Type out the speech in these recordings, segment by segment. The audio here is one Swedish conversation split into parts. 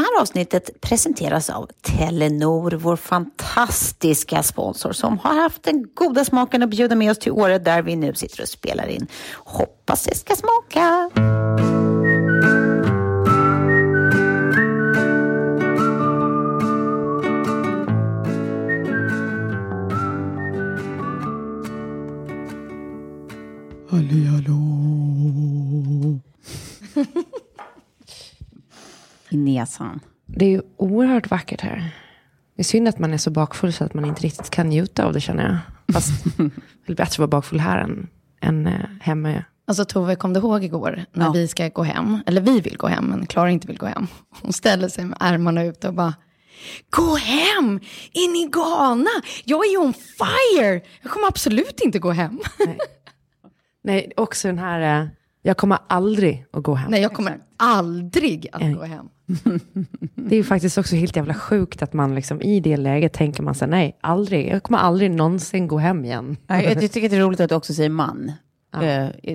Här avsnittet presenteras av Telenor, vår fantastiska sponsor som har haft den goda smaken att bjuda med oss till Åre där vi nu sitter och spelar in. Hoppas det ska smaka! Halli hallå. I näsan. Det är ju oerhört vackert här. Det är synd att man är så bakfull så att man inte riktigt kan njuta av det känner jag. Fast det är bättre att vara bakfull här än, än eh, hemma. Alltså Tove, kom du ihåg igår när Ja. vi ska gå hem? Eller vi vill gå hem, men Klara inte vill gå hem. Hon ställer sig med armarna ut och bara, gå hem! Är ni galna? Jag är on fire! Jag kommer absolut inte gå hem. Nej, också den här, eh, jag kommer aldrig att gå hem. Nej, jag kommer aldrig att Nej. gå hem. Det är ju faktiskt också helt jävla sjukt att man liksom i det läget tänker man sig nej, aldrig, jag kommer aldrig någonsin gå hem igen. Nej, Jag, jag tycker det är roligt att du också säger man. Eh,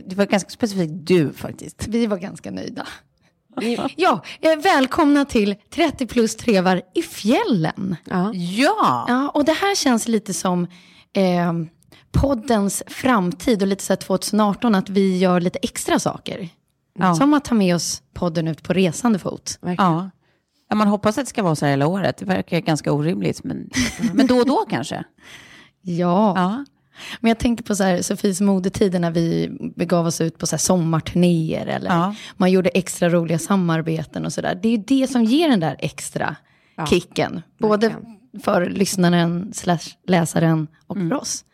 Det var ganska specifikt du faktiskt. Vi var ganska nöjda. Ja, eh, välkomna till 30 plus trevar i fjällen. Ja. Ja! Ja, och det här känns lite som eh, poddens framtid och lite så här 2018 att vi gör lite extra saker. Ja. Som att ta med oss podden ut på resande fot. Verkligen. Ja. ja, man hoppas att det ska vara så här hela året. Det verkar ganska orimligt, men, men då och då kanske. Ja. Ja. men jag tänkte på så här, Sofies modetider när vi begav oss ut på så här sommarturnéer eller Ja. man gjorde extra roliga samarbeten och sådär. Det är ju det som ger den där extra kicken. Både verkligen. för lyssnaren, slash läsaren och för oss.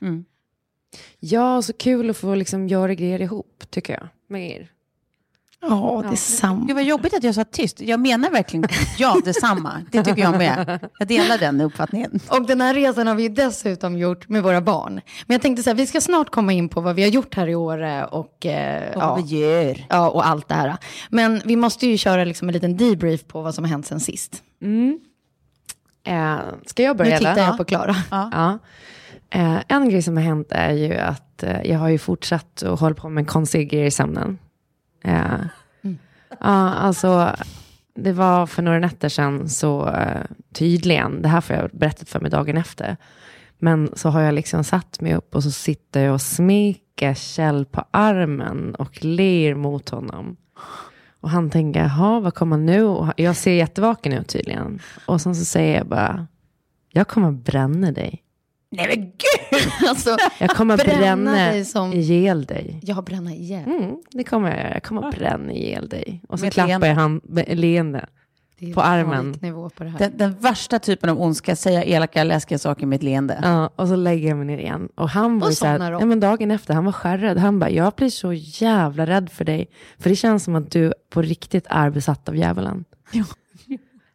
Ja, så kul att få liksom göra grejer ihop, tycker jag, med er. Ja, detsamma. Gud vad jobbigt att jag sa tyst. Jag menar verkligen ja, detsamma. Det tycker jag med. Jag delar den uppfattningen. Och den här resan har vi ju dessutom gjort med våra barn. Men jag tänkte så här, vi ska snart komma in på vad vi har gjort här i Åre och, eh, Och ja, vad vi gör. ja, och allt det här. Men vi måste ju köra liksom en liten debrief på vad som har hänt sen sist. Eh, ska jag Nu börja tittar eller? jag på Klara. Ja. Eh, en grej som har hänt är ju att eh, jag har ju fortsatt att hålla på med konstiga grejer i sömnen. Eh, Ja, alltså det var för några nätter sedan så eh, tydligen, det här får jag berättat för mig dagen efter, men så har jag liksom satt mig upp och så sitter jag och smeker Kjell på armen och ler mot honom. Och han tänker, jaha, vad kommer nu? Och jag ser jättevaken ut tydligen. Och sen så säger jag bara, jag kommer bränna dig. Nej men gud! Alltså, Jag kommer Bränna bränna, dig som- ihjäl dig. jag bränna ihjäl. Mm, det kommer jag göra. Jag kommer bränna ihjäl dig. Och så Med klappar leende. jag han med leende. Det är på armen. på det här. Den, den värsta typen av ondska, säga elaka, läskiga saker med ett leende. Ja, och så lägger jag mig ner igen. Och han var Och så här, ja, men dagen efter, han var skärrad. Han bara, jag blir så jävla rädd för dig. För det känns som att du på riktigt är besatt av djävulen.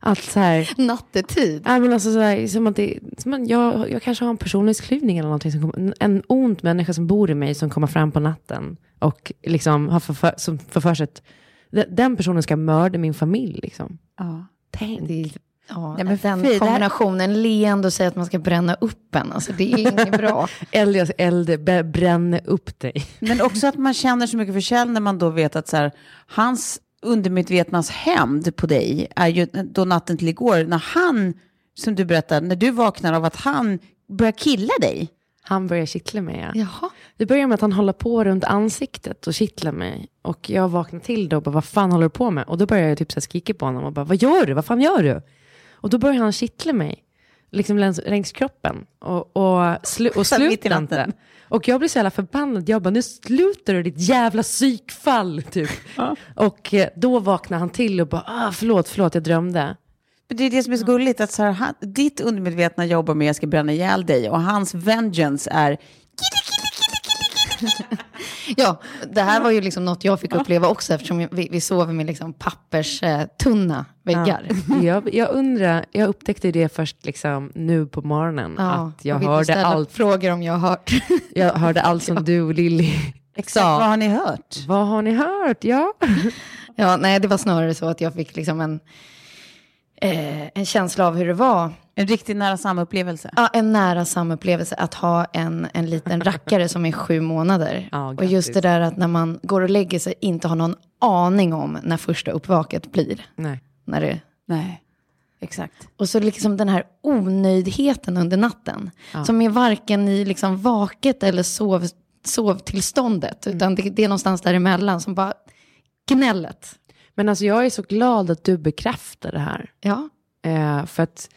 Att så här, Nattetid. Ja, men alltså så här, som att det, som att jag, jag kanske har en personlighetsklyvning eller någonting. Som kommer, en, ond människa som bor i mig som kommer fram på natten och liksom har för, för, som för, för sig att de- den personen ska mörda min familj. Liksom. Ja. Tänk. Det är, ja, Ja, men den fy, det här- kombinationen, leende och säga att man ska bränna upp en, alltså, det är inget bra. Elias eld, b- bränn upp dig. Men också att man känner så mycket för Kjell när man då vet att så här, hans undermedvetnas hämnd på dig är ju då natten till igår, när han, som du berättade, när du vaknar av att han börjar killa dig. Han börjar kittla mig. Ja. Jaha. Det börjar med att han håller på runt ansiktet och kittlar mig. Och jag vaknar till då och bara, vad fan håller du på med? Och då börjar jag typ så här skrika på honom och bara, vad gör du? Vad fan gör du? Och då börjar han kittla mig. Liksom längs, längs kroppen. Och, och, slu, och natten. inte. Och jag blir så jävla förbannad. Jag bara, nu slutar du ditt jävla psykfall. Typ. Och eh, då vaknar han till och bara, ah, förlåt, förlåt, jag drömde. Men det är det som är så gulligt, att så här, han, ditt undermedvetna jobbar med jag ska bränna ihjäl dig och hans vengeance är Ja, det här var ju liksom något jag fick uppleva också eftersom vi, vi sover med liksom papperstunna väggar. Jag, jag undrar, jag upptäckte det först liksom nu på morgonen. Ja, att jag hörde allt, frågor om jag har hört. jag hörde allt som du och Lilly Exakt, vad har ni hört? Vad har ni hört? Ja. Ja, nej, det var snarare så att jag fick liksom en, eh, en känsla av hur det var. En riktigt nära samupplevelse. Ja, en nära samupplevelse att ha en, en liten rackare som är sju månader. Ja, och just det där att när man går och lägger sig inte har någon aning om när första uppvaket blir. Nej. När det, Nej, exakt. och så liksom den här onöjdheten under natten. Som är varken i liksom vaket eller sov, sovtillståndet. Utan det, det är någonstans däremellan som bara gnället. Men alltså jag är så glad att du bekräftar det här. Ja, Eh, för att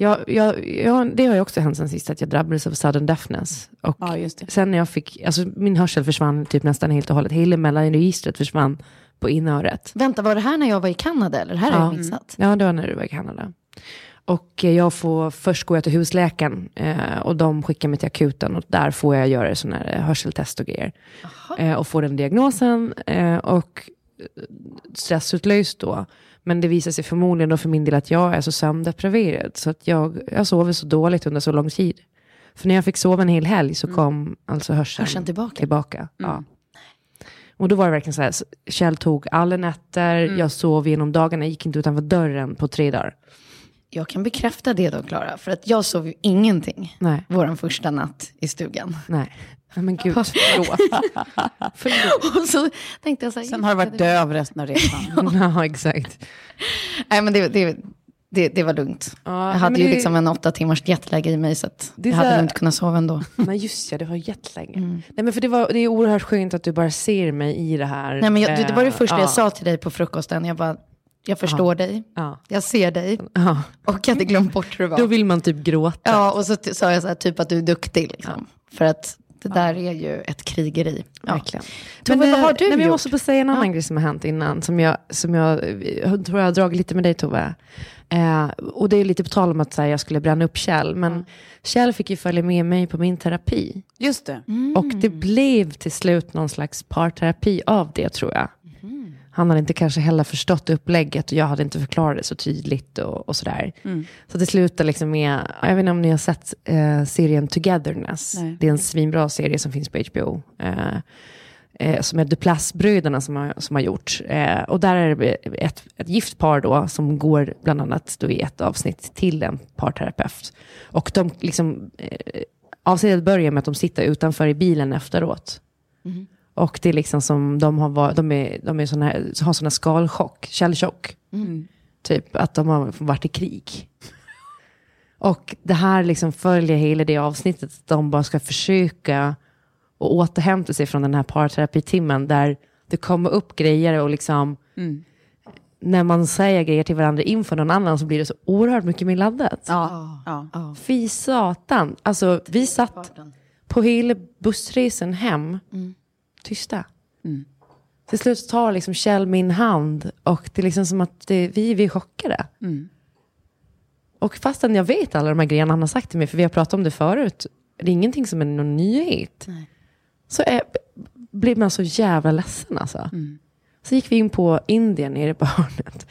jag, jag, jag, det har ju också hänt sen sist att jag drabbades av sudden deafness. Och Ja, sen när jag fick, alltså min hörsel försvann typ nästan helt och hållet. Hela mellanregistret försvann på inöret. vänta var det här när jag var i Kanada eller? Det här har jag Ja. missat. Ja, det var när du var i Kanada. Och eh, jag får, först går jag till husläkaren eh, och de skickar mig till akuten och där får jag göra sådana här eh, hörseltest och grejer. Eh, och får den diagnosen eh, och eh, stressutlöst då. Men det visar sig förmodligen då för min del att jag är så sömndepriverad så att jag, jag sover så dåligt under så lång tid. För när jag fick sova en hel helg så kom alltså hörseln, Hörseln tillbaka. tillbaka. Ja. Och då var det verkligen så här, Kjell tog alla nätter, jag sov genom dagarna, gick inte utanför dörren på tre dagar. Jag kan bekräfta det då, Klara. För att jag sov ju ingenting Nej. vår första natt i stugan. Nej. Nej men gud, förlåt. förlåt. Och så tänkte jag så här, Sen har du varit döv resten av resan. Ja, exakt. Nej, men det, det, det, det var lugnt. Ja, jag hade men ju det- liksom en åtta timmars jetlag i mig, så att jag så hade här- inte kunnat sova ändå. Nej just ja, det var jättelänge. Nej men för det, var, det är oerhört skönt att du bara ser mig i det här. Nej, men jag, det var det första Eh, jag ja. sa till dig på frukosten. Jag bara, jag förstår dig, Ja. jag ser dig Ja. och jag hade glömt bort hur det var. Då vill man typ gråta. Ja, och så sa jag så här, typ att du är duktig. Liksom. För att det där är ju ett krigeri. Ja. Verkligen. Tove, Men, vad har du nej, men Jag gjort? måste bara säga en annan grej som har hänt innan, som jag, som jag eh, tror jag har dragit lite med dig Tove. Eh, och det är lite på tal om att här, jag skulle bränna upp Kjell, men Kjell fick ju följa med mig på min terapi. Just det. Och det blev till slut någon slags parterapi av det tror jag. Han hade inte kanske heller förstått upplägget och jag hade inte förklarat det så tydligt och, och sådär. Så det slutade liksom med, jag vet inte om ni har sett eh, serien Togetherness. Nej. Det är en svinbra serie som finns på HBO. Eh, eh, som är Duplass-bröderna som har, som har gjort. Eh, och där är det ett, ett gift par då som går bland annat då i ett avsnitt till en parterapeut. Och de liksom, eh, avsnittet börjar med att de sitter utanför i bilen efteråt. Och det är liksom som de har, varit, de är, de är såna här, har såna skalchock, källchock. Typ att de har varit i krig. Och det här liksom följer hela det avsnittet, att de bara ska försöka och återhämta sig från den här parterapitimmen där det kommer upp grejer och liksom när man säger grejer till varandra inför någon annan så blir det så oerhört mycket mer laddat. Ja. ja. Fy satan. Alltså vi satt på hela bussresan hem tysta. Till slut tar liksom Kjell min hand och det är liksom som att det, vi, vi är chockade. Och fastän jag vet alla de här grejerna han har sagt till mig, för vi har pratat om det förut, det är ingenting som är någon nyhet. Så är, blir man så jävla ledsen alltså. Så gick vi in på Indien nere på hörnet.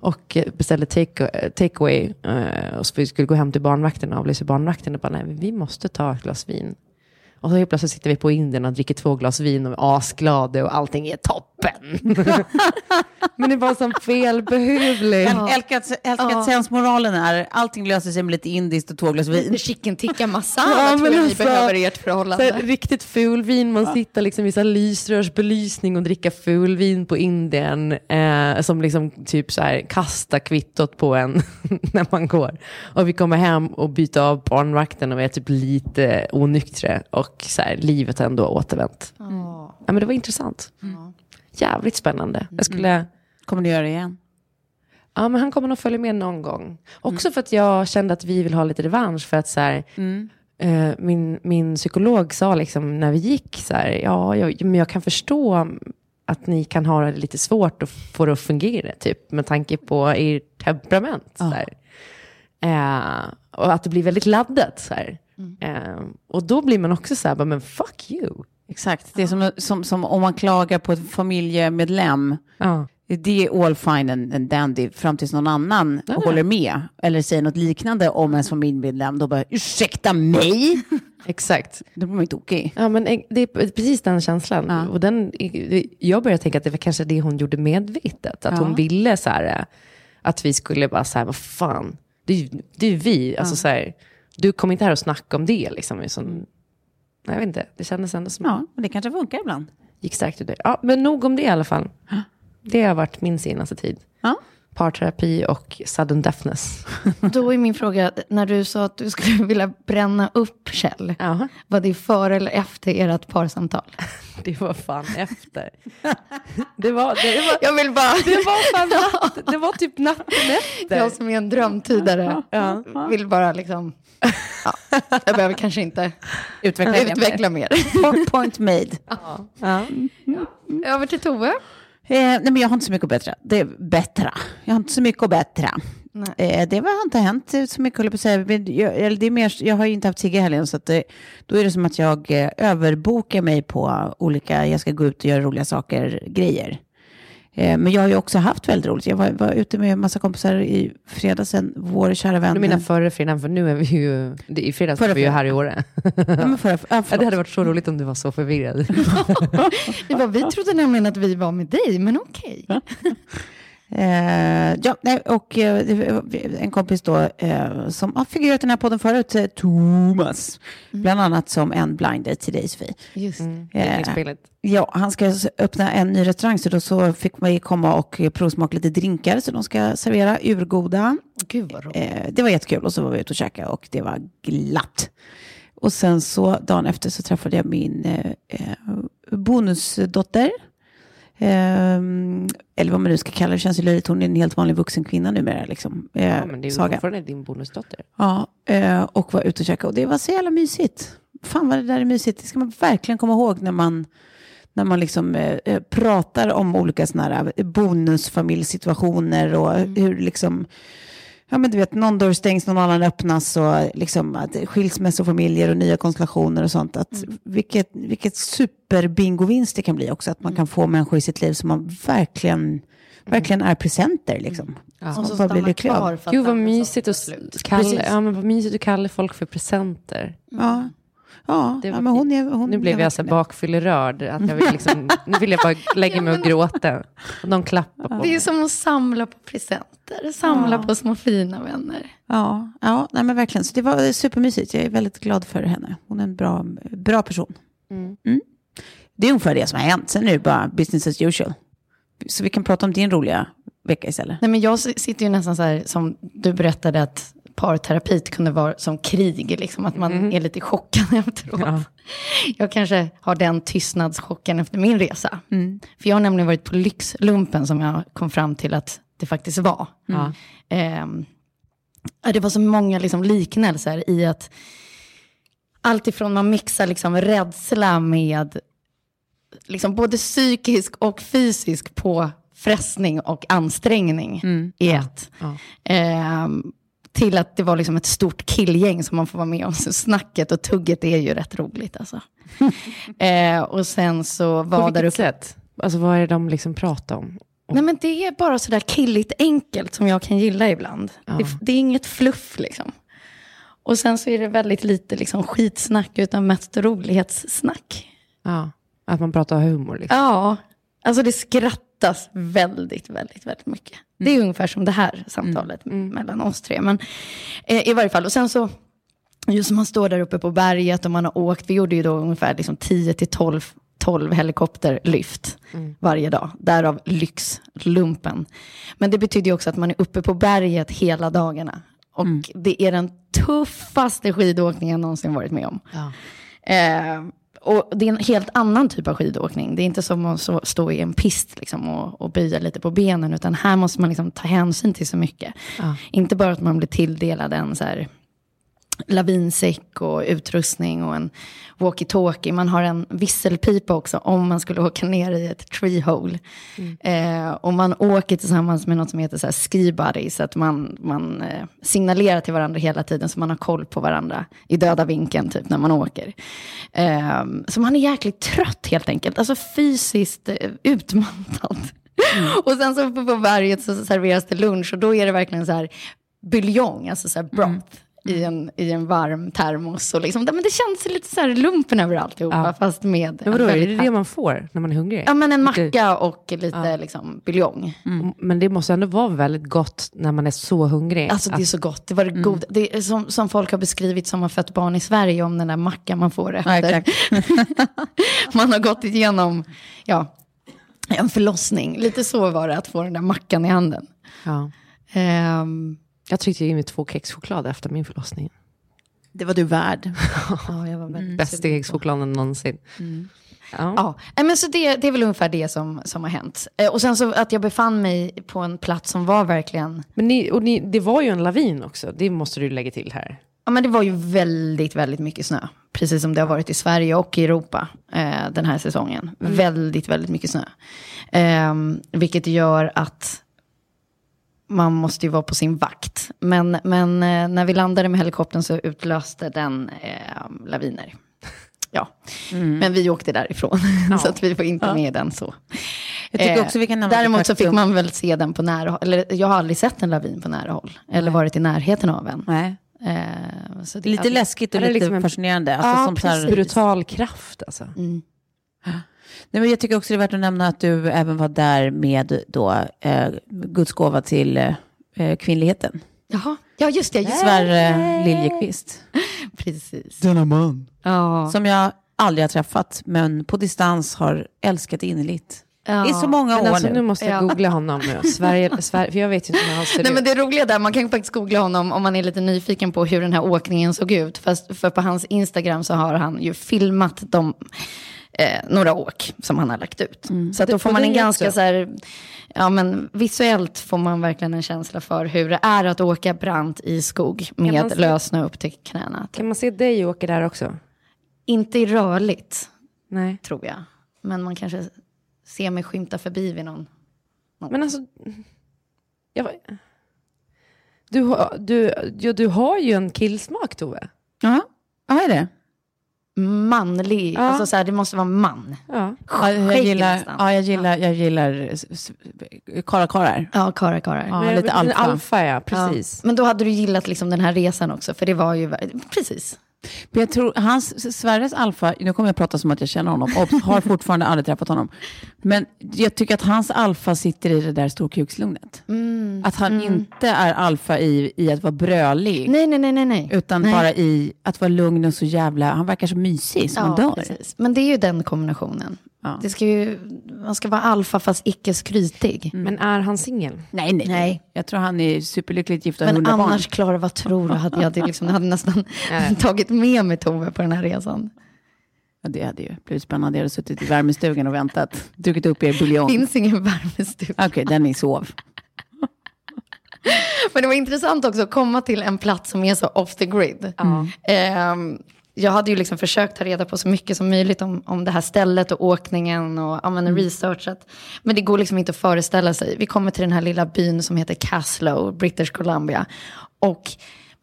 Och eh, beställde take- takeaway. Uh, och så vi skulle gå hem till barnvakten och avlysa barnvakten. Och bara, nej, vi måste ta ett glas vin. Och så helt plötsligt sitter vi på Indien och dricker två glas vin och är asglada och allting är topp! Men det var som felbehövligt. Ja. Älskar att sensmoralen är allting löser sig med lite indiskt och två glas vin. Chicken tikka masala Ja, tror men jag vi alltså, behöver i ert förhållande. här, riktigt fulvin, man sitter liksom i så här lysrörsbelysning och dricka fulvin på Indien. Eh, som liksom typ så här kastar kvittot på en när man går. Och vi kommer hem och byter av barnvakten och vi är typ lite onyktra. Och så här, livet har ändå återvänt. Ja, men det var intressant. Jävligt spännande. Jag skulle... Kommer du göra det igen? Ja, men han kommer nog följa med någon gång. Också för att jag kände att vi vill ha lite revansch. För att så här, eh, min, min psykolog sa liksom när vi gick så här, ja, jag, men jag kan förstå att ni kan ha det lite svårt att få det att fungera, typ, med tanke på er temperament. Så. Eh, och att det blir väldigt laddat. Så här. Eh, och då blir man också så här, men fuck you. Exakt, det är som, som, som om man klagar på ett familjemedlem. Ja. Det är all fine and, and dandy fram tills någon annan håller med. Eller säger något liknande om ens familjemedlem. Då bara, ursäkta mig? Exakt. Då blir man ju tokig. Ja, men eh, det är precis den känslan. Ja. Och den, jag började tänka att det var kanske det hon gjorde medvetet. Att Ja. hon ville så här, att vi skulle bara så här, vad fan, det är ju vi. Alltså, så här, du kommer inte här och snacka om det. Liksom. Som, nej, jag vet inte, det kändes ändå som Ja, men det kanske funkar ibland. gick starkt ur det. Ja, men nog om det i alla fall. Det har varit min senaste tid. Ja. Parterapi och sudden deafness. Då är min fråga, när du sa att du skulle vilja bränna upp Kjell, Ja, var det före eller efter ert parsamtal? det var fan efter. Det var, det var, Jag vill bara, det var, fan natt, det var typ natten efter. jag som är en drömtydare, Ja. vill bara liksom, ja, jag behöver kanske inte Utveckla, mer. utveckla mer. Point- made. Ja. Över till Tove. Eh, nej, men jag har inte så mycket att bättra. Det är bättra. Jag har inte så mycket att bättra. Eh, det har inte hänt så mycket, håller jag på att säga. Jag, eller det är mer, jag har ju inte haft Sigge i helgen, så att det, då är det som att jag eh, överbokar mig på olika, jag ska gå ut och göra roliga saker, grejer. Eh, men jag har ju också haft väldigt roligt. Jag var, var ute med en massa kompisar i fredags, sen vår kära vän. Du menar förra fredagen, för nu är vi ju, det- i fredags Förra var vi ju här i Åre. ja, förra, ja, det hade varit så roligt om du var så förvirrad. Var, vi trodde nämligen att vi var med dig, men okej. Eh, ja, nej, och eh, det var en kompis då eh, som har figurerat i den här podden förut, eh, Thomas. Bland annat som en blind date till dig Sofie. Just. Eh, Spelet. Ja, han ska öppna en ny restaurang så då så fick man komma och provsmaka lite drinkar så de ska servera urgoda. Gud vad roligt. Eh, det var jättekul och så var vi ute och käkade och det var glatt. Och sen så dagen efter så träffade jag min bonusdotter. Ehm, eller vad man nu ska kalla det, känns ju löjligt. Hon är en helt vanlig vuxen kvinna numera. Liksom. Eh, Ja, men det är ju fortfarande din bonusdotter. Ja, eh, och var ute och käkade. Och det var så jävla mysigt. Fan vad det där är mysigt. Det ska man verkligen komma ihåg när man, när man liksom, eh, eh, pratar om olika sådana här eh, bonusfamiljsituationer och hur liksom, ja men du vet, någon dörr stängs, någon annan öppnas och liksom att skilsmässofamiljer och nya konstellationer och sånt. Att vilket, vilket superbingovinst det kan bli också, att man kan få människor i sitt liv som man verkligen, verkligen är presenter liksom. Och Som så man bara blir lycklig av. Gud vad mysigt att kalla, ja, men vad mysigt att kalla folk för presenter. Ja, ja, Det ja var men hon är... Hon Nu blev är jag så det. bakfyllerörd. Att jag vill liksom, nu vill jag bara lägga mig och gråta. Och någon klappar på Det är som att samla på presenter, samla på små fina vänner. Ja, ja nej men verkligen. Så det var supermysigt. Jag är väldigt glad för henne. Hon är en bra, bra person. Mm. Det är ungefär det som har hänt. Sen är det bara business as usual. Så vi kan prata om din roliga vecka istället. Nej, men jag sitter ju nästan så här som du berättade att parterapi kunde vara som krig, liksom, att man är lite chockad efteråt. Ja. Jag kanske har den tystnadschocken efter min resa. För jag har nämligen varit på Lyxlumpen som jag kom fram till att det faktiskt var. Ja. Ehm, ja, det var så många liksom liknelser i att allt ifrån man mixar liksom rädsla med liksom både psykisk och fysisk påfrestning och ansträngning i ett. Ja. Ehm, till att det var liksom ett stort killgäng som man får vara med om. Så snacket och tugget är ju rätt roligt alltså. Eh, och sen så På var där vilket uppe... sätt? Alltså vad är det de liksom pratar om? Nej men det är bara sådär killigt enkelt som jag kan gilla ibland. Ja. Det, det är inget fluff liksom. Och sen så är det väldigt lite liksom, skitsnack utan mest rolighetssnack. Ja, att man pratar humor. Liksom. Ja, alltså det skrattas väldigt, väldigt, väldigt mycket. Det är ungefär som det här samtalet mellan oss tre. Men eh, i varje fall, och sen så, just man står där uppe på berget och man har åkt, vi gjorde ju då ungefär liksom 10 till 12 12 helikopterlyft varje dag. Därav lyxlumpen. Men det betyder ju också att man är uppe på berget hela dagarna. Och det är den tuffaste skidåkningen jag någonsin varit med om. Eh, och det är en helt annan typ av skidåkning. Det är inte som att stå i en pist liksom, och, och böja lite på benen, utan här måste man liksom ta hänsyn till så mycket. Inte bara att man blir tilldelad en så här, lavinsäck och utrustning och en walkie-talkie. Man har en visselpipa också om man skulle åka ner i ett treehole. Eh, och man åker tillsammans med något som heter så här ski buddy, så att man, man eh, signalerar till varandra hela tiden så man har koll på varandra i döda vinkeln typ när man åker. Eh, så man är jäkligt trött helt enkelt, alltså fysiskt eh, utmattad. Och sen så på berget så serveras det lunch och då är det verkligen så här buljong, alltså så här broth. I en, I en varm termos. Och liksom, men det känns lite så här lumpen över alltihopa, Ja. fast med... Men vadå, är det det man får när man är hungrig? Ja, men en macka och lite liksom, buljong. Men det måste ändå vara väldigt gott när man är så hungrig. Alltså det är så gott. Det var det goda. Det är som, som folk har beskrivit som har fött barn i Sverige om den där mackan man får Ja, efter. exakt. man har gått igenom ja, en förlossning. Lite så var det att få den där mackan i handen. ja. Ehm, Jag tryckte i mig två kexchoklad efter min förlossning. Det var du värd. ja, jag var väldigt Bästa kexchokladen någonsin. Ja. Ja, Nej, men så det, det är väl ungefär det som, som har hänt. Eh, och sen så att jag befann mig på en plats som var verkligen Men ni, och ni, det var ju en lavin också, det måste du lägga till här. Ja, men det var ju väldigt, väldigt mycket snö. Precis som det har varit i Sverige och i Europa eh, den här säsongen. Väldigt, väldigt mycket snö. Ehm, vilket gör att man måste ju vara på sin vakt. Men, men eh, när vi landade med helikoptern så utlöste den eh, laviner. Ja, men vi åkte därifrån. så att vi var inte med i den så. Jag tycker Eh, också vi kan nämna Däremot så fick man väl se den på nära håll. Eller jag har aldrig sett en lavin på nära håll. Eller varit i närheten av en. Nej. Eh, så det, Lite läskigt och lite liksom en- fascinerande. Alltså, Ja, som så här. Brutal kraft alltså. Nej, men jag tycker också det är värt att nämna att du även var där med då, eh, Guds gåva till eh, kvinnligheten. Jaha, ja just det. Just. Sverre Liljekvist. Precis. Denna man. Ja. Som jag aldrig har träffat, men på distans har älskat innerligt. Ja. I så många Men år alltså nu. nu måste jag Ja. googla honom nu. Sverige, Sverige, för jag vet ju inte hur han ser Nej, ut. men det roliga där, man kan ju faktiskt googla honom om man är lite nyfiken på hur den här åkningen såg ut. Fast, för på hans Instagram så har han ju filmat de, eh, några åk som han har lagt ut. Så att då får man en ganska så här, ja men visuellt får man verkligen en känsla för hur det är att åka brant i skog med se- lössnö upp till knäna. Kan man se dig åka där också? Inte i rörligt, Nej. tror jag. Men man kanske ser mig skymta förbi vid någon. Men alltså... Jag, du, har- du, ja, du har ju en killsmak Tove. Ja, ja är det. Manlig, Ja. alltså så här, det måste vara man. Ja. Ja, jag gillar, nästan. ja, jag gillar, jag gillar karakarar. Ja, Kara Kara. Ja, Men- lite alfa. alfa ja, precis. Ja. Men då hade du gillat liksom den här resan också, för det var ju... Precis. Men jag tror, hans, Sverres alfa, nu kommer jag prata som att jag känner honom, och har fortfarande aldrig träffat honom. Men jag tycker att hans alfa sitter i det där storkukslugnet. Att han inte är alfa i, i att vara brölig, Nej, nej, nej, nej. nej. utan Nej. bara i att vara lugn och så jävla, han verkar så mysig som Ja, dör. precis. Men det är ju den kombinationen. Ja. Det ska ju, man ska vara alfa fast icke skrytig. Men är han singel? Nej, nej, nej. Jag tror han är superlyckligt gift och har Men hundra barn. annars, Klara, vad tror du? Hade jag det liksom, jag hade nästan tagit med mig Tove på den här resan. Ja, det hade ju blivit spännande. Jag hade suttit i värmestugan och väntat, druckit upp er buljong. Okej, finns ingen värmestuga. den ni sov. Men det var intressant också att komma till en plats som är så off the grid. Ehm, jag hade ju liksom försökt ta reda på så mycket som möjligt om, om det här stället och åkningen och ja, men researchat. Men det går liksom inte att föreställa sig. Vi kommer till den här lilla byn som heter Caslow, British Columbia. Och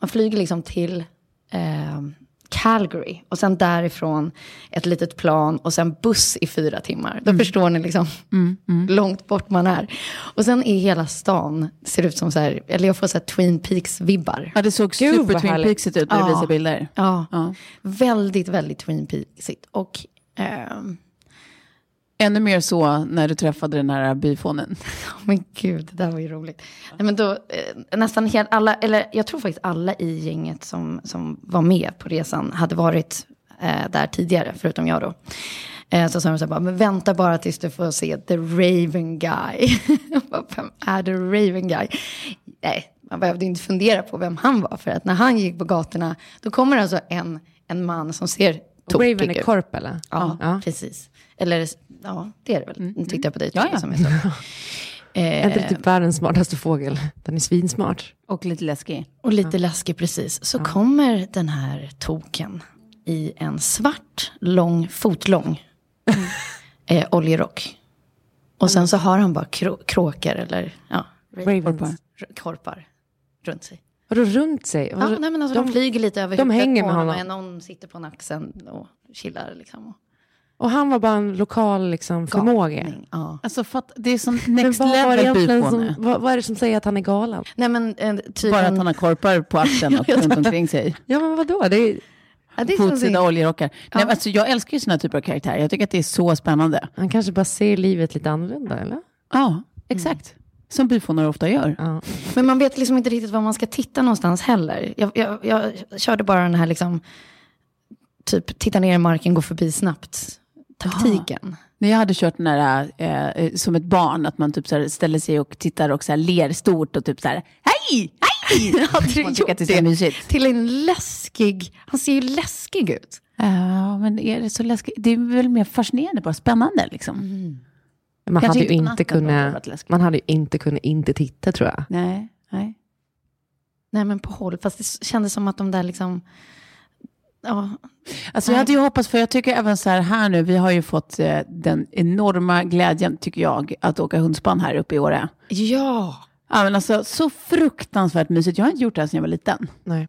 man flyger liksom till, ehm, Calgary. Och sen därifrån ett litet plan och sen buss i fyra timmar. Då förstår ni liksom långt bort man är. Och sen är hela stan, ser ut som så här, eller jag får så här Twin Peaks-vibbar. Ja, det såg Gud, super Twin. Peaksigt ut när du Ja. visade bilder. Ja, Ja. väldigt, väldigt Twin Peaksigt. Och ehm, Ännu mer så när du träffade den här byfånen. Men gud, det där var ju roligt. Nej, men då, eh, nästan helt alla, eller jag tror faktiskt alla i gänget som, som var med på resan hade varit eh, där tidigare, förutom jag då. Eh, så sa de så här bara, men vänta bara tills du får se The Raven Guy. Vem är The Raven Guy? Nej, man behövde inte fundera på vem han var, för att när han gick på gatorna, då kommer alltså en, en man som ser tokig Raven är ut. korp eller? Ja, ja. precis. Eller, ja, det är det väl. Nu tittar jag på dig, Ja, ja. som är så. Är inte typ världens smartaste fågel? Den är svinsmart. Och lite läskig. Och lite läskig precis. Så kommer den här token i en svart, lång, fotlång eh, oljerock. Och sen så har han bara krå- kråkor eller ja, Ravens. r- korpar runt sig. Vadå runt sig? Ja, nej, men alltså, de, flyger lite över de huvudet hänger på med honom. honom. och Någon sitter på naxen och chillar liksom. Och han var bara en lokal liksom, förmåga. Ja. Alltså för att det är som next level som, vad, vad är det som säger att han är galen? Nej men eh, tydligen... Bara att han har korpar på axeln och runt omkring sig. Ja men vadå? Det är, ja, det är oljerockar. Nej, men alltså, jag älskar ju här typer av karaktärer. Jag tycker att det är så spännande. han kanske bara ser livet lite annorlunda eller? Ja, exakt. Som byfånar ofta gör. Ja. Men man vet liksom inte riktigt var man ska titta någonstans heller. Jag, jag, jag körde bara den här liksom, typ titta ner i marken, gå förbi snabbt taktiken. När jag hade kört den där eh, eh, som ett barn, att man typ så här ställer sig och tittar och så här ler stort och typ så här hej, hej! Hade du man gjort att det är mysigt. Till en läskig, han ser ju läskig ut. Ja, men är det så läskigt? Det är väl mer fascinerande, bara spännande liksom. Man Kanske hade, ju inte kunnat, man hade ju inte kunnat inte titta tror jag. Nej, nej. Nej men på håll, fast det kändes som att de där liksom, ja, Alltså jag hade ju hoppats, för jag tycker även så här, här nu, vi har ju fått eh, den enorma glädjen, tycker jag, att åka hundspann här uppe i Åre. ja. Ja, men alltså, så fruktansvärt mysigt. Jag har inte gjort det här sedan jag var liten. Nej.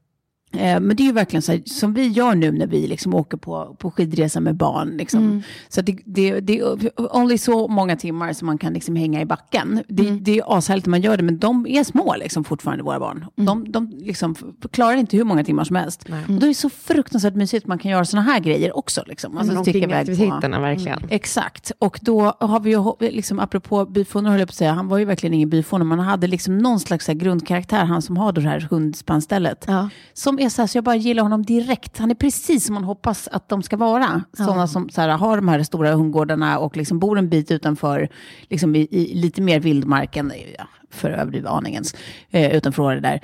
Eh, men det är ju verkligen så här, som vi gör nu när vi liksom åker på, på skidresa med barn. Liksom. Så det, det, det är only så många timmar som man kan liksom hänga i backen. Det, det är ashärligt när man gör det, men de är små liksom, fortfarande, våra barn. De, de liksom klarar inte hur många timmar som helst. Och då är det så fruktansvärt mysigt att man kan göra sådana här grejer också. Liksom. Alltså, Alltså, sticka omkring iväg på- aktiviteterna verkligen. Exakt, och då har vi ju, liksom, apropå byfånar höll jag på att säga, han var ju verkligen ingen byfåne, men han hade liksom någon slags grundkaraktär, han som har det här hundspannstället. Ja. Som är så här, så jag bara gillar honom direkt. Han är precis som man hoppas att de ska vara. Sådana som så här, har de här stora hundgårdarna och liksom bor en bit utanför, liksom i, i lite mer vildmarken, ja, för att överdriva aningens, eh, utanför Åre där.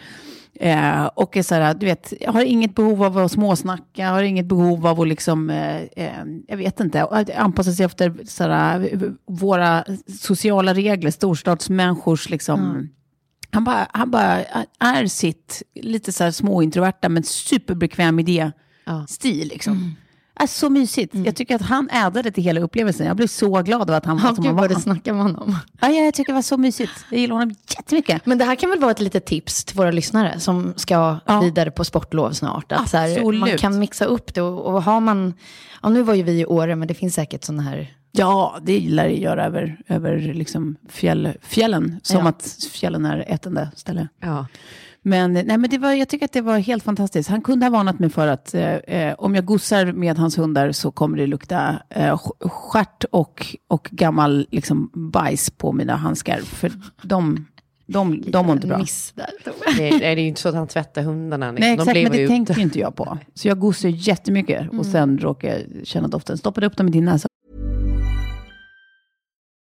Eh, och är så här, du vet, jag har inget behov av att småsnacka, jag har inget behov av att liksom, eh, eh, jag vet inte, anpassa sig efter så här, våra sociala regler, storstadsmänniskors liksom, han bara, han bara är sitt, lite så här småintroverta men superbekväm idé-stil. Liksom. Är så mysigt. Jag tycker att han ädade till hela upplevelsen. Jag blev så glad av att han var Ja, som gud han var. snackar med honom. Ja, jag tycker det var så mysigt. Jag gillar honom jättemycket. Men det här kan väl vara ett litet tips till våra lyssnare som ska Ja. vidare på sportlov snart. Att så här, man kan mixa upp det och, och har man, ja nu var ju vi i Åre men det finns säkert sådana här, Ja, det gillar jag göra över, över liksom fjäll, fjällen. Som Ja. att fjällen är ett enda ställe. Ja. Men, nej, men det var, jag tycker att det var helt fantastiskt. Han kunde ha varnat mig för att eh, eh, om jag gossar med hans hundar så kommer det lukta eh, sk- stjärt och, och gammal liksom, bajs på mina handskar. För de, de, de mår inte bra. miss där. Det, är, det är ju inte så att han tvättar hundarna. Liksom. Nej, De exakt, blir men det ju- tänker inte jag på. Så jag gossar jättemycket och sen råkar jag känna doften. Stoppade upp dem i din näsa.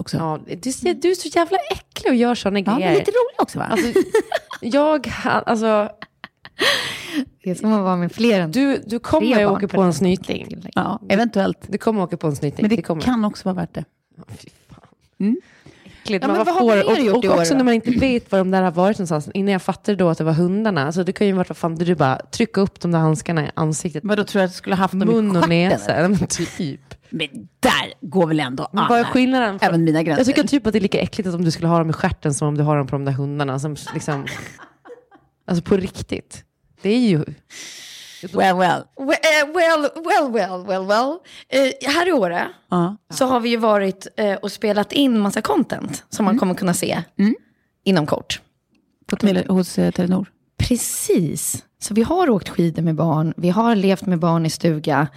Också. Ja, du, du är så jävla äcklig och gör sådana Ja, grejer. men lite rolig också va? Alltså, jag, alltså, Det är som att vara med fler än du, du kommer att åka på en snyting. ja, eventuellt. Du kommer att åka på en snyting. Men det, kommer. kan också vara värt det. Fy fan. Äckligt. Ja, Man men vad har och, gjort i och år också då? när man inte vet var de där har varit någonstans. Innan jag fattade då att det var hundarna. Alltså det kan ju varit vad fan, du bara trycka upp de där handskarna i ansiktet. Vadå, tror jag att du skulle haft dem i Mun och näsa. Ja, men typ. Men där går väl ändå Men vad är alla. skillnaden? För, Även mina gränser. jag tycker typ att det är lika äckligt att om du skulle ha dem i stjärten som om du har dem på de där hundarna. Som liksom, alltså på riktigt. Det är ju... Well, well. Well, eh, well, well, well, well. Eh, här i Åre Ja. så har vi ju varit eh, och spelat in massa content som man kommer kunna se inom kort. På tele, hos eh, Telenor. Precis. Så vi har åkt skidor med barn, vi har levt med barn i stuga,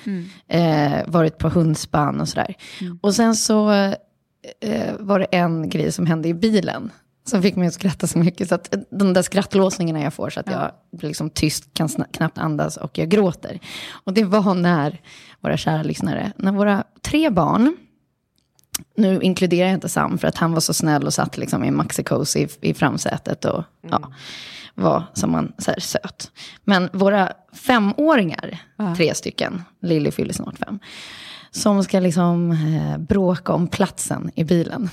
eh, varit på hundspann och sådär. Och sen så eh, var det en grej som hände i bilen som fick mig att skratta så mycket. Så att eh, de där skrattlåsningarna jag får så att jag blir liksom tyst, kan knappt andas och jag gråter. Och det var när, våra kära lyssnare, när våra tre barn, nu inkluderar jag inte Sam för att han var så snäll och satt liksom i maxikos i, i framsätet och ja, var som man så här, söt. Men våra femåringar, tre stycken, Lilly fyller snart fem, som ska liksom eh, bråka om platsen i bilen.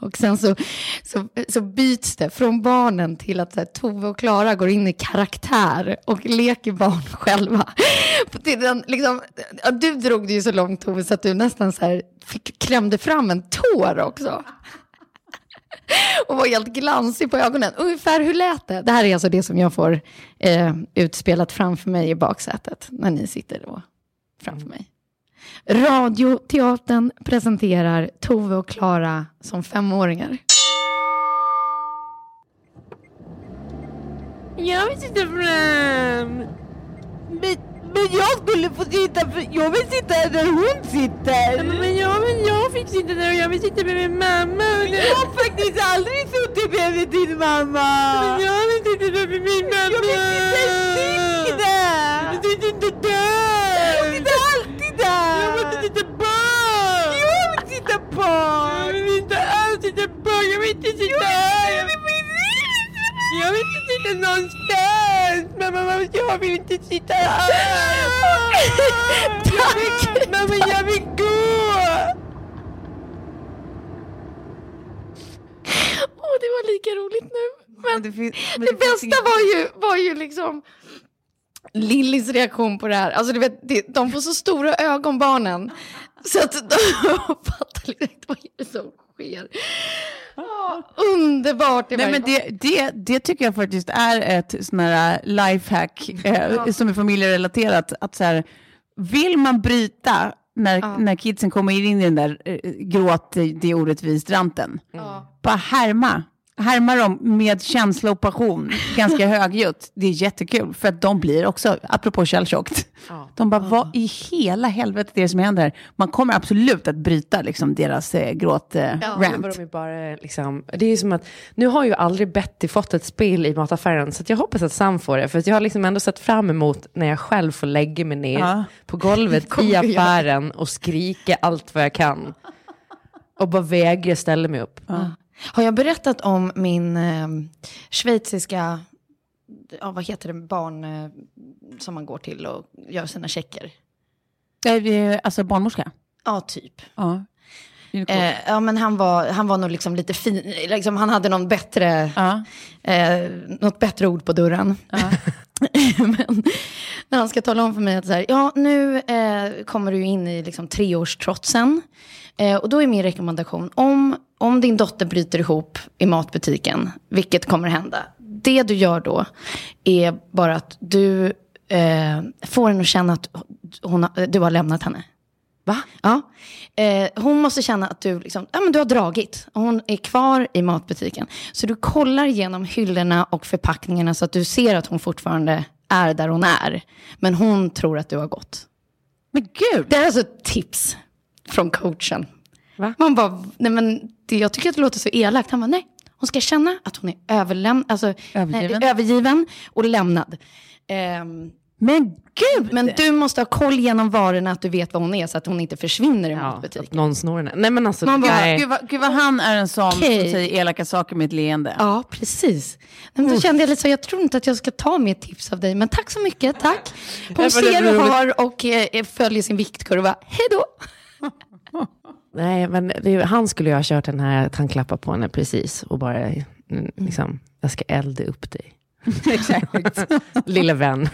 Och sen så, så, så byts det från barnen till att här, Tove och Klara går in i karaktär och leker barn själva. Den, liksom, ja, du drog det ju så långt Tove så att du nästan så här, fick, klämde fram en tår också. Och var helt glansig på ögonen. Ungefär hur lät det? Det här är alltså det som jag får eh, utspelat framför mig i baksätet när ni sitter då framför mig. Radioteatern presenterar Tove och Klara som femåringar. Jag vill sitta fram. Men, men jag skulle få sitta, för jag vill sitta där hon sitter. Men jag, men jag fick sitta där och jag vill sitta med min mamma. Jag har faktiskt aldrig suttit bredvid din mamma. Men jag vill sitta där med min mamma. Jag vill sitta där. Jag vill sitta där. Jag sitter alltid där. Jag vill inte sitta bak. Jag vill sitta bak. Jag vill inte alls sitta bak. Jag vill inte sitta här. Jag vill inte sitta någonstans. Mamma, jag vill inte sitta här. Vill, mamma, jag vill gå. Åh, det var lika roligt nu. Men det, finns, det, bästa var ju, var ju liksom Lillys reaktion på det här. Alltså, du vet, det, de får så stora ögon, barnen. Så att de fattar liksom inte vad är det som sker. Åh, underbart! Nej, men det, det, det tycker jag faktiskt är ett sån här lifehack eh, som är familjerelaterat. Att så här, vill man bryta när, när kidsen kommer in i den där eh, gråt, det är orättvist ranten, bara härma. Härma dem med känsla och passion, ganska högljutt. Det är jättekul, för att de blir också, apropå källtjockt, de bara, vad i hela helvete är det som händer? Man kommer absolut att bryta liksom, deras eh, gråt eh, Ja, rant. de bara, liksom, det är ju som att, nu har ju aldrig Betty fått ett spel i mataffären, så jag hoppas att Sam får det. För att jag har liksom ändå sett fram emot när jag själv får lägga mig ner Ja. på golvet i affären och skrika allt vad jag kan. Och bara vägra ställa mig upp. Har jag berättat om min eh, schweiziska, ja, vad heter det, barn eh, som man går till och gör sina checker? Eh, Alltså barnmorska? Ja, typ. Ja. Eh, ja, men han var, han var nog liksom lite fin, liksom, han hade någon bättre, Ja. eh, något bättre ord på dörren. men när han ska tala om för mig att så här, ja, nu eh, kommer du in i liksom, treårstrotsen. Eh, och då är min rekommendation, om, om din dotter bryter ihop i matbutiken, vilket kommer hända, det du gör då är bara att du eh, får henne att känna att hon har, du har lämnat henne. Va? Ja. Eh, hon måste känna att du, liksom, ja, men du har dragit. Hon är kvar i matbutiken. Så du kollar igenom hyllorna och förpackningarna så att du ser att hon fortfarande är där hon är. Men hon tror att du har gått. Men gud! Det är alltså ett tips från coachen. Va? Man bara, nej men det, jag tycker att det låter så elakt. Han bara, nej. Hon ska känna att hon är överläm- alltså, Övergiven. Nej, övergiven och lämnad. Ehm, Men gud! men du måste ha koll genom varorna, att du vet vad hon är, så att hon inte försvinner i Ja, matbutiken. att någon snor henne. Nej men alltså, Man bara, nej. Gud vad, gud vad han är en sån Okej. som säger elaka saker med ett leende. Ja, precis. Men då kände jag lite så, jag tror inte att jag ska ta mer tips av dig, men tack så mycket, tack. Hon ser har och eh, följer sin viktkurva. Hej då! Nej, men det, han skulle ju ha kört den här att han klappar på henne precis och bara, mm, liksom, jag ska elda upp dig. Exakt. Lille vän.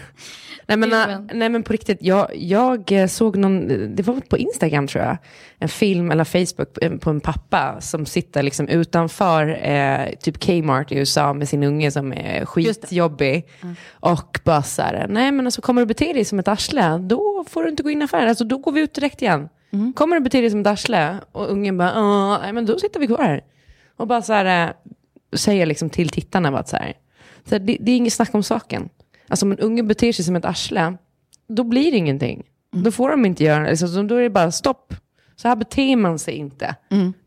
Nej men, äh, vän. nej men på riktigt, jag, jag eh, såg någon, det var på Instagram tror jag, en film eller Facebook eh, på en pappa som sitter liksom utanför eh, typ Kmart i USA med sin unge som är skitjobbig. Och bara så här, nej men alltså kommer du bete dig som ett arsle, då får du inte gå in i affären, alltså då går vi ut direkt igen. Kommer du bete dig som ett arsle och ungen bara, "Ja, nej men då sitter vi kvar här. Och bara så här, eh, säger liksom till tittarna bara att så här, så det, det är inget snack om saken. Alltså om en unge beter sig som ett arsle, då blir det ingenting. Då får de inte göra det. Alltså, då är det bara stopp. Så här beter man sig inte.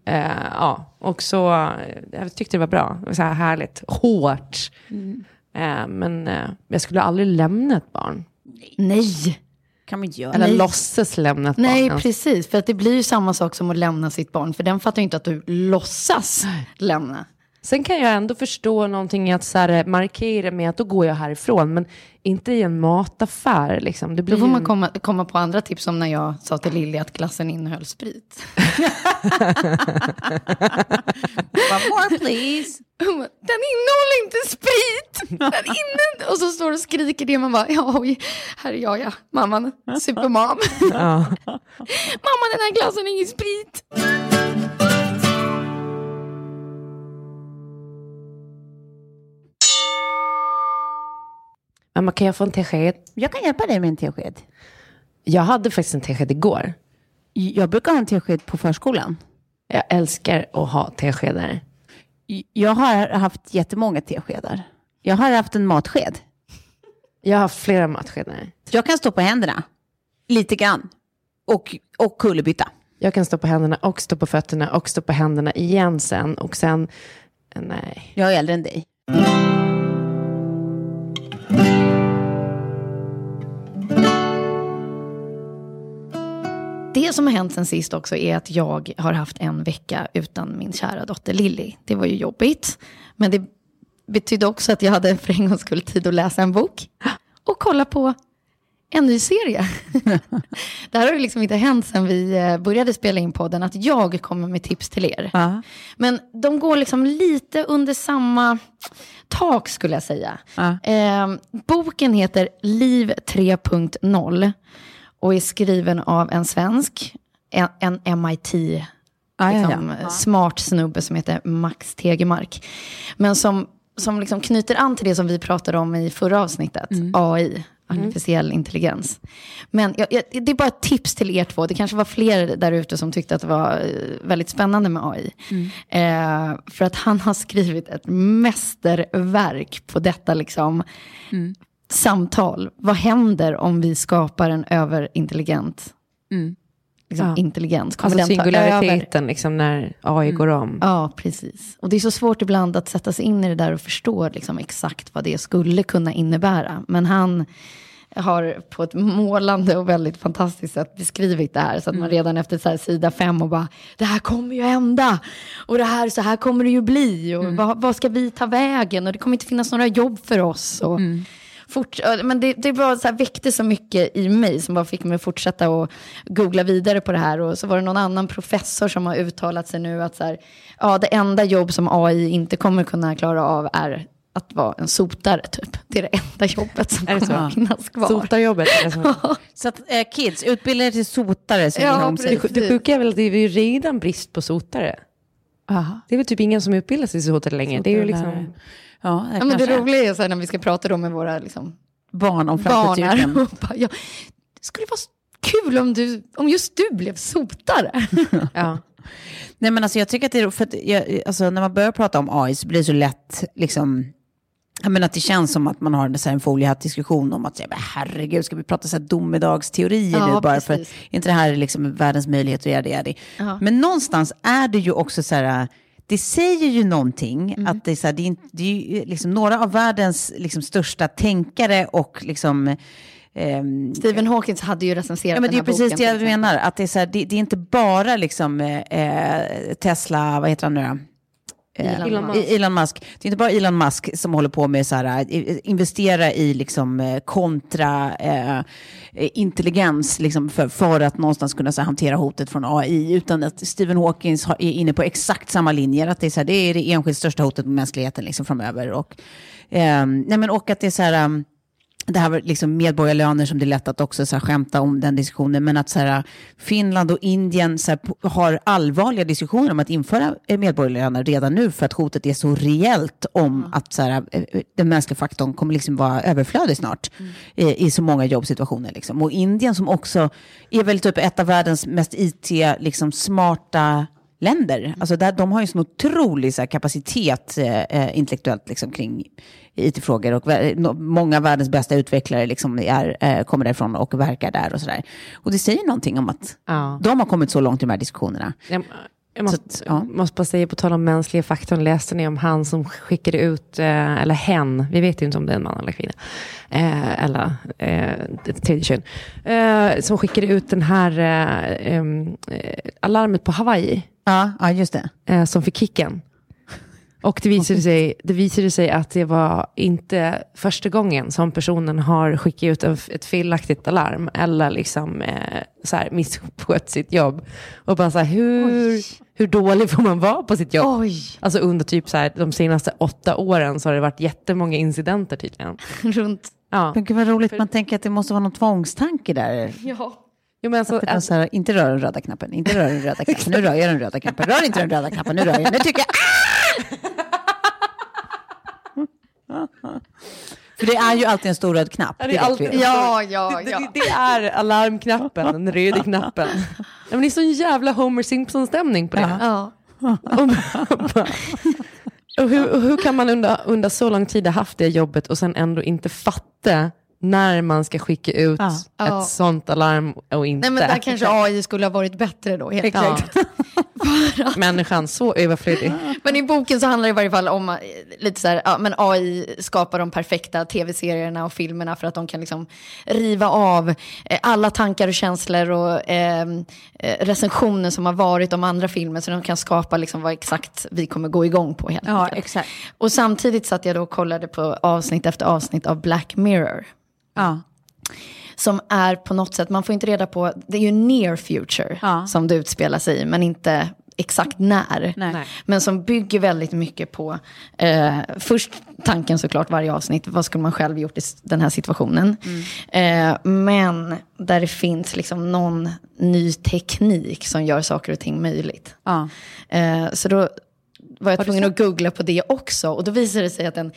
Eh, ja, och så, eh, jag tyckte det var bra. Det var så här härligt, hårt. Eh, men eh, jag skulle aldrig lämna ett barn. Nej, kan man inte göra. Eller Nej. låtsas lämna ett nej barn. precis. För att det blir ju samma sak som att lämna sitt barn. För den fattar ju inte att du låtsas lämna. Sen kan jag ändå förstå någonting i att så här, markera med att då går jag härifrån. Men inte i en mataffär. Liksom. Det blir Då får man komma, komma på andra tips som när jag sa till Lilly att glassen innehöll sprit. One more please. Den innehåller inte sprit! Den inne... Och så står och skriker det. Man bara, ja, oj, här är jag ja. Mamman, supermam. Mamma, den här glassen är ingen sprit. Mamma, kan jag få en tesked? Jag kan hjälpa dig med en tesked. Jag hade faktiskt en tesked igår. Jag brukar ha en tesked på förskolan. Jag älskar att ha teskedar. Jag har haft jättemånga teskedar. Jag har haft en matsked. Jag har flera matskedar. Jag kan stå på händerna. Lite grann. Och, och kullerbytta. Jag kan stå på händerna och stå på fötterna och stå på händerna igen sen. Och sen, nej. Jag är äldre än dig. Som har hänt sen sist också är att jag har haft en vecka utan min kära dotter Lilly. Det var ju jobbigt. Men det betydde också att jag hade för en gångs skull tid att läsa en bok. Och kolla på en ny serie. det här har ju liksom inte hänt sen vi eh, började spela in podden, att jag kommer med tips till er. Ja. Men de går liksom lite under samma tak skulle jag säga. Ja. Eh, boken heter Liv 3.0 och är skriven av en svensk, en, en MIT Ja, ja, liksom, ja. smart snubbe som heter Max Tegemark. Men som, som liksom knyter an till det som vi pratade om i förra avsnittet, AI, artificiell intelligens. Men jag, jag, det är bara ett tips till er två. Det kanske var fler där ute som tyckte att det var eh, väldigt spännande med AI. Eh, för att han har skrivit ett mästerverk på detta liksom, samtal. Vad händer om vi skapar en överintelligent liksom, Ja. intelligens? Kommer Alltså singulariteten liksom när AI går om. Ja, precis. Och det är så svårt ibland att sätta sig in i det där och förstå liksom exakt vad det skulle kunna innebära. Men han har på ett målande och väldigt fantastiskt sätt beskrivit det här. Så att man redan efter så sida fem och bara, det här kommer ju hända. Och det här, så här kommer det ju bli. Och vad, vad ska vi ta vägen? Och det kommer inte finnas några jobb för oss. Och fort, ja, men det, det var så här, väckte så mycket i mig som bara fick mig att fortsätta och googla vidare på det här. Och så var det någon annan professor som har uttalat sig nu att så här, ja, det enda jobb som AI inte kommer kunna klara av är att vara en sotare typ. Det är det enda jobbet som Är så? kommer finnas kvar. Sotarjobbet. Alltså. Så att eh, kids, utbilda er till sotare. säger Ja, om sig. Det sjuka är väl att det är ju redan brist på sotare. Aha. Det är väl typ ingen som utbildar sig till sotare längre. Det är ju liksom... Ja, det Ja, men det roliga är så här, när vi ska prata då med våra liksom, Barn om framtidsyrken. ja, det skulle vara kul om, du, om just du blev sotare. Ja. Nej men alltså jag tycker att det är, för att jag, alltså när man börjar prata om AI så blir det så lätt liksom, jag menar att det känns som att man har en, så här, en foliehatt-diskussion om att säga, herregud, ska vi prata så här domedagsteorier Ja, nu bara för precis. inte det här är liksom världens möjlighet att göra det, det. Ja. Men någonstans är det ju också så här, det säger ju någonting Mm. att det är, så här, det är, det är ju liksom några av världens liksom, största tänkare och liksom ehm, Stephen Hawkings hade ju recenserat Ja, men det är den här precis boken. det jag till exempel. menar. Att det, är så här, det, det är inte bara liksom, eh, Tesla, vad heter han nu då? Eh, Elon Musk. Elon Musk. Det är inte bara Elon Musk som håller på med så här, eh, investera i liksom, eh, kontra eh, intelligens liksom, för, för att någonstans kunna så här, hantera hotet från AI. Utan att Stephen Hawkins har, är inne på exakt samma linjer. Att det, är så här, det är det enskilt största hotet mot mänskligheten liksom, framöver. Och, eh, nej, men, och att det är så här... det här var liksom medborgarlöner som det är lätt att också så här, skämta om den diskussionen, men att så här, Finland och Indien så här, har allvarliga diskussioner om att införa eh, medborgarlöner redan nu för att hotet är så reellt om att så här, eh, den mänskliga faktorn kommer liksom vara överflödig snart eh, i så många jobbsituationer. Liksom. Och Indien som också är väl typ ett av världens mest IT-smarta liksom, smarta länder. Alltså där, de har ju sån otrolig så här, kapacitet eh, eh, intellektuellt liksom, kring IT-frågor och många av världens bästa utvecklare liksom, är, eh, kommer därifrån och verkar där och sådär. Och det säger någonting om att Ja. de har kommit så långt i de här diskussionerna. Jag, jag måste, Så ja. måste bara säga, på tal om mänskliga faktorn, läste ni om han som skickade ut, eh, eller hen, vi vet ju inte om det är en man eller kvinna, eh, eller eh, tredje kön, eh, som skickade ut den här eh, eh, alarmet på Hawaii, Ja, ja, just det. som fick kicken. Och det visade, sig, det visade sig att det var inte första gången som personen har skickat ut en, ett felaktigt alarm eller liksom, eh, så här, misskött sitt jobb. Och bara så här, hur, hur dålig får man vara på sitt jobb? Oj, Alltså under typ så här, de senaste åtta åren så har det varit jättemånga incidenter tydligen. runt... Ja. Men gud vad roligt, man tänker att det måste vara någon tvångstanke där. Ja. Jo, men alltså, Att man så här, inte rör den röda knappen, inte rör den röda knappen, nu rör jag den röda knappen, rör inte den röda knappen, nu rör jag, nu tycker jag, ah! För det är ju alltid en stor röd knapp. Ja, det är det alltid-. Ja, ja, det, ja. det, det är alarmknappen, den röda knappen. Ja, men det är sån jävla Homer Simpson-stämning på det. ja. Och, och, hur, och hur kan man under, under så lång tid ha haft det jobbet och sen ändå inte fatta när man ska skicka ut Ja. ett Ja. sånt alarm och inte? Nej, men där kanske AI skulle ha varit bättre då. Helt Ja. klart. Människan, så överflödig. Men i boken så handlar det i varje fall om eh, lite så här, ja, men AI skapar de perfekta tv-serierna och filmerna för att de kan liksom riva av eh, alla tankar och känslor och eh, eh, recensioner som har varit om andra filmer så de kan skapa liksom vad exakt vi kommer gå igång på helt Ja, exakt. Och samtidigt satt jag då och kollade på avsnitt efter avsnitt av Black Mirror. Ja. Som är på något sätt, man får inte reda på, det är ju near future Ja. som det utspelar sig i, men inte exakt när. Nej. Men som bygger väldigt mycket på, eh, först tanken såklart varje avsnitt, vad skulle man själv gjort i den här situationen. Eh, men där det finns liksom någon ny teknik som gör saker och ting möjligt. Ja. Eh, så då var jag tvungen att googla på det också. Och då visade det sig att en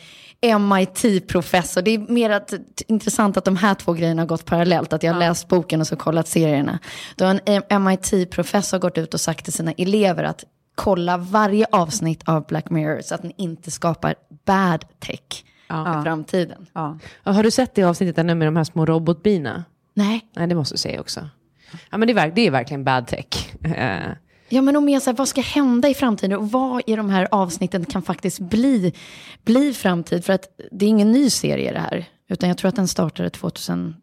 MIT-professor, det är mer att, intressant att de här två grejerna har gått parallellt. Att jag har läst boken och så kollat serierna. Då har en MIT-professor gått ut och sagt till sina elever att kolla varje avsnitt av Black Mirror så att den inte skapar bad tech i framtiden. Ja. Ja, Har du sett det avsnittet ännu med de här små robotbina? Nej. Nej, det måste du se också. Ja, men det, är, det är verkligen bad tech. Ja, men och mer så här, vad ska hända i framtiden och vad i de här avsnitten kan faktiskt bli, bli framtid? För att det är ingen ny serie det här, utan jag tror att den startade 2000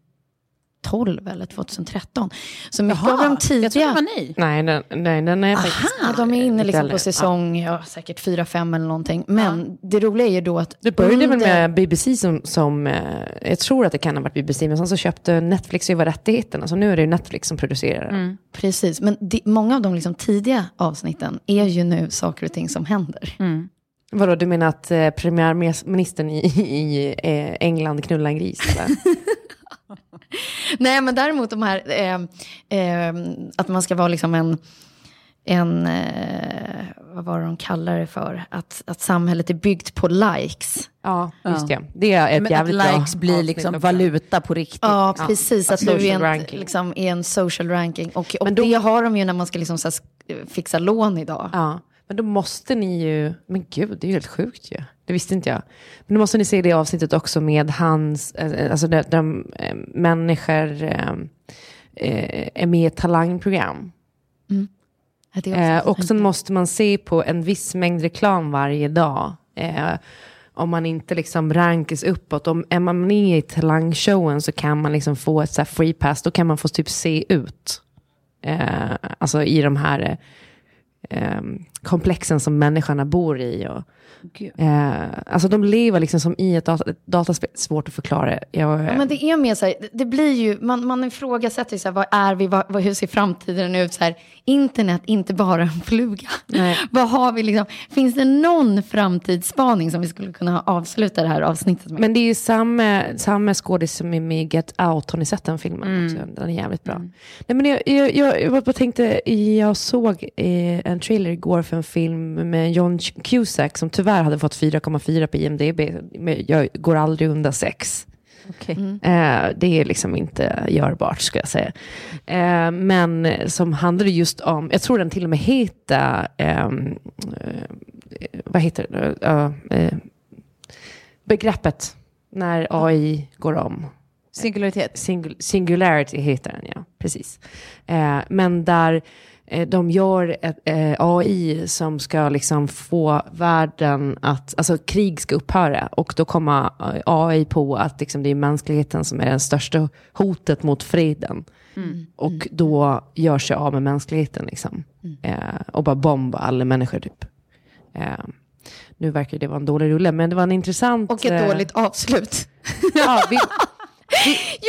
2012 eller 2013. Så mycket av de tidiga... Jag tror det var ni. Nej, den, nej, den är faktiskt... Ja, de är inne liksom på säsong, ja. säkert 4-5 eller någonting. Men det roliga är ju då att... Det började väl under- med BBC som, som eh, jag tror att det kan ha varit BBC, men sen så köpte Netflix över rättigheterna, så nu är det ju Netflix som producerar den. Precis, men de, många av de liksom tidiga avsnitten är ju nu saker och ting som händer. Vadå, du menar att eh, premiärministern i, i eh, England knullar en gris? Nej, men däremot de här, eh, eh, att man ska vara liksom en, en eh, vad var det de kallar det för? Att, att samhället är byggt på likes. ja, just det. Det är ett Men att jävligt bra likes blir avsnitt liksom valuta på riktigt. Ja, precis. att Att, du är en, liksom, är en social ranking. Och, och Men då- det har de ju när man ska liksom, så här, fixa lån idag. Ja, men då måste ni ju, men gud, det är ju helt sjukt ju. Det visste inte jag. Men då måste ni se det avsnittet också med hans, eh, alltså de, de eh, människor eh, eh, är med i talangprogram. Är Eh, och sen måste man se på en viss mängd reklam varje dag. Eh, om man inte liksom rankas uppåt. Om är man med i talangshowen så kan man liksom få ett så här free pass. Då kan man få typ se ut. Eh, alltså i de här eh, eh, komplexen som människorna bor i. Och, eh, alltså de lever liksom som i ett, data, ett dataspel. Svårt att förklara. Jag, Ja, men det är mer så här, det- blir ju, man, man ifrågasätter så här, vad är vi, vad, hur ser framtiden ut? Så här, internet, inte bara en fluga. Vad har vi liksom, finns det någon framtidsspaning som vi skulle kunna avsluta det här avsnittet med? Men det är ju samma, samma skådis som är med i Get Out. Har ni sett den filmen också? Den är jävligt bra. Nej, men jag, jag, jag, jag bara tänkte, jag såg eh, en trailer igår för en film med John Cusack som tyvärr hade fått 4,4 på IMDB. Men jag går aldrig under 6. Eh, det är liksom inte görbart ska jag säga. Eh, men som handlar just om, jag tror den till och med heter, ehm, eh, vad heter det? Begreppet när AI går om. Singularitet. Singul singularity heter den, ja. Precis. Men där de gör ett eh, AI som ska liksom få världen att, alltså krig ska upphöra. Och då kommer eh, AI på att liksom, det är mänskligheten som är det största hotet mot freden. Och då gör sig av med mänskligheten liksom. Eh, och bara bomba alla människor typ. Eh, nu verkar det vara en dålig rulle, men det var en intressant... Och ett eh, dåligt avslut. Ja, vi,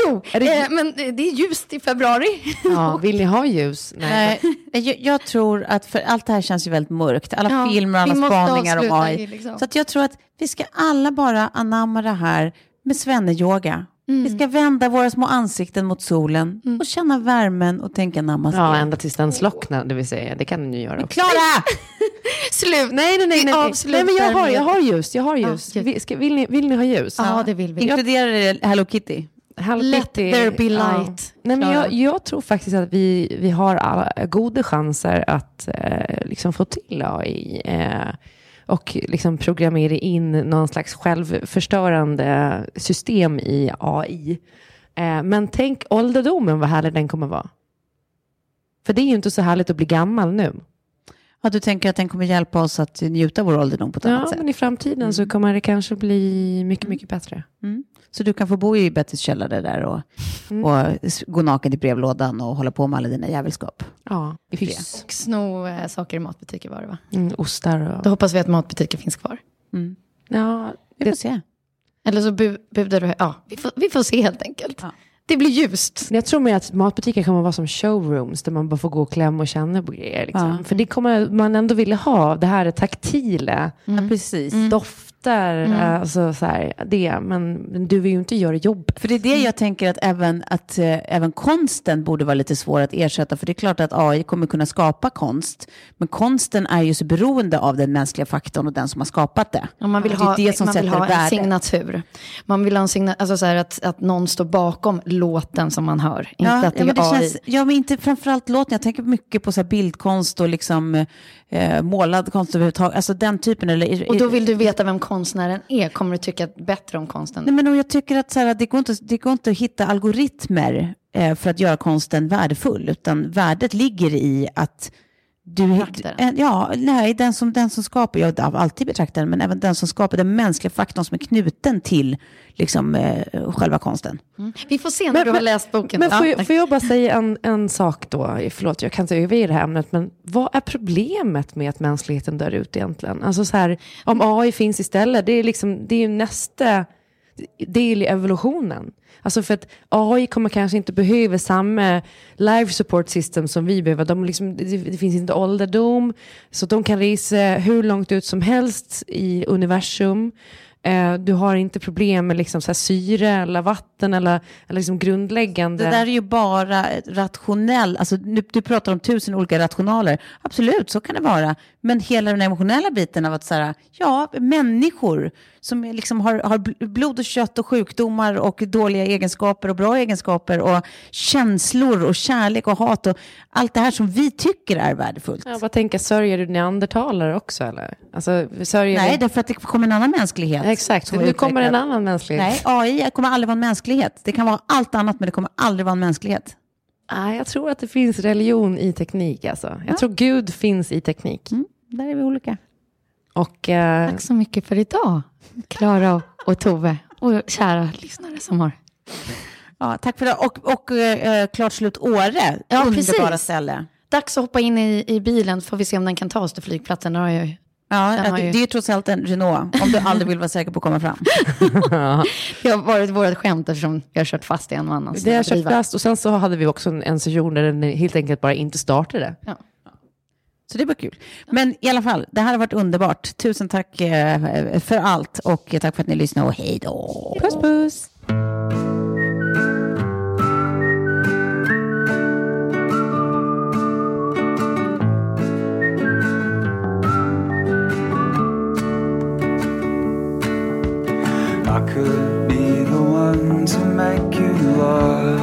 Jo, det- eh, men det är ljust i februari. ja, vill ni ha ljus? Nej, jag, jag tror att, för allt det här känns ju väldigt mörkt. Alla Ja, filmer, vi alla spaningar om AI. liksom- Så att jag tror att vi ska alla bara anamma det här med svenneyoga. Mm. Vi ska vända våra små ansikten mot solen och känna värmen och tänka namaste. Ja, ända tills den slocknar, det vill säga. Det kan den ju göra också. Klara! Slut! Nej, nej, nej. Nej, nej. avslutar nej men jag har, jag har ljus. Jag har ljus. Ja, ska, vill, ni, vill ni ha ljus? Ja, det vill vi. Inkluderar det Hello Kitty? Let there be Ja. light. Nej, men jag, jag tror faktiskt att vi, vi har alla goda chanser att eh, liksom få till AI. Eh, och liksom programmera in någon slags självförstörande system i AI. Eh, men tänk ålderdomen, vad härlig den kommer vara. För det är ju inte så härligt att bli gammal nu. Ja, du tänker att den kommer hjälpa oss att njuta vår ålderdom på ett annat Ja, sätt? men i framtiden så kommer det kanske bli mycket, mycket bättre. Mm. Så du kan få bo i Bettys källare där och, Mm. och gå naken i brevlådan och hålla på med alla dina jävelskap. Ja, i. Och sno eh, saker i matbutiker var det va? Mm, ostar och... Då hoppas vi att matbutiker finns kvar. Ja, Vi det, får se. Eller så bu budar du, ja, vi får, vi får se helt enkelt. Ja. Det blir ljust. jag tror mer att matbutiker kommer vara som showrooms där man bara får gå och klämma och känna på grejer. Liksom. Ja. För det kommer man ändå vilja ha, det här är taktila, Ja, precis. Dofter, alltså så här, det. Men, du vill ju inte göra jobbet. För det är det jag tänker att även, att eh, även konsten borde vara lite svår att ersätta. För det är klart att AI kommer kunna skapa konst. Men konsten är ju så beroende av den mänskliga faktorn och den som har skapat det. Ja, man vill det är ha, det som man vill ha en värde. signatur. Man vill ha en signatur, alltså så här att, att någon står bakom låten som man hör. Inte att det ja, men det är AI. känns, ja, men inte framförallt låten. Jag tänker mycket på så här bildkonst och liksom, eh, målad konst överhuvudtaget. Alltså den typen. Eller, Och då vill du veta vem konstnären är. Kommer du tycka bättre om konsten? Nej, men jag tycker att så här, det, går inte, det går inte att hitta algoritmer eh, för att göra konsten värdefull. Utan värdet ligger i att du, ja, nej, den som, den som skapar, jag har alltid betraktaren, men även den som skapar den mänskliga faktorn som är knuten till liksom, eh, själva konsten. Vi får se när du har läst boken. Men får, Ja, jag, får jag bara säga en, en sak då? Förlåt, jag kan inte överge det här ämnet, men vad är problemet med att mänskligheten dör ut egentligen? Alltså så här, om AI finns istället, det är, liksom, det är ju nästa del i evolutionen. Alltså för att AI kommer kanske inte behöva samma life support system som vi behöver. De liksom, det, finns inte ålderdom, så de kan resa hur långt ut som helst i universum. Eh, du har inte problem med liksom så här syre eller vatten eller, eller liksom grundläggande... Det där är ju bara rationell, alltså nu, du pratar om tusen olika rationaler. Absolut, så kan det vara. Men hela den emotionella biten av att så här, ja, människor som liksom har, har bl- blod och kött och sjukdomar och dåliga egenskaper och bra egenskaper och känslor och kärlek och hat och allt det här som vi tycker är värdefullt. Jag bara tänker, sörjer du neandertalare också eller? Alltså, sörjer Nej, du... därför att det kommer en annan mänsklighet. Exakt, nu kommer en annan mänsklighet. Nej, AI kommer aldrig vara en mänsklighet. Det kan vara allt annat, men det kommer aldrig vara en mänsklighet. Nej, jag tror att det finns religion i teknik. Alltså. Jag tror Gud finns i teknik. Mm, där är vi olika. Och, eh, Tack så mycket för idag, Klara och Tove och kära lyssnare som har... Ja, tack för det. Och, och eh, klart slut Åre, Ja, underbara precis. ställe. Dags att hoppa in i, i bilen får vi se om den kan ta oss till flygplatsen. Har jag Ja, det, ju- det är ju trots allt en Renault, om du aldrig vill vara säker på att komma fram. Det har varit vårt skämt eftersom jag har kört fast i en och annan det har kört fast och sen så hade vi också en, en session där den helt enkelt bara inte startade. Så det var kul. Men i alla fall, det här har varit underbart. Tusen tack eh, för allt och tack för att ni lyssnade och hej då. Puss puss! I could be the one to make you love.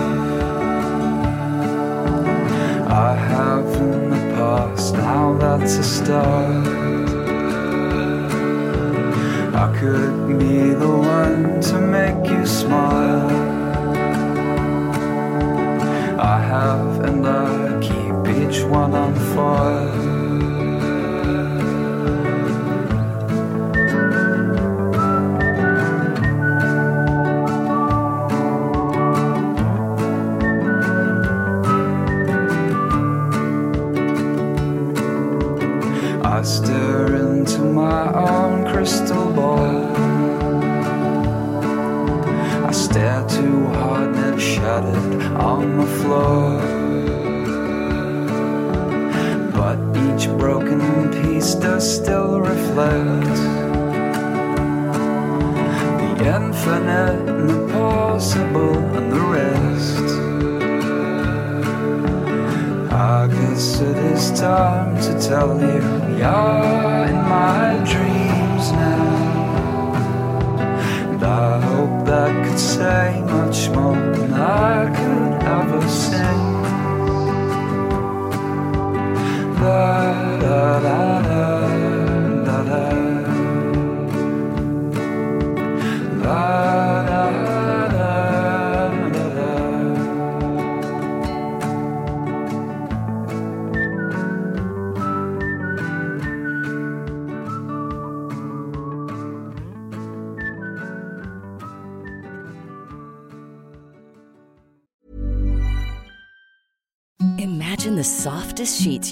I have now that's a start. I could be the one to make you smile. I have and I keep each one on fire.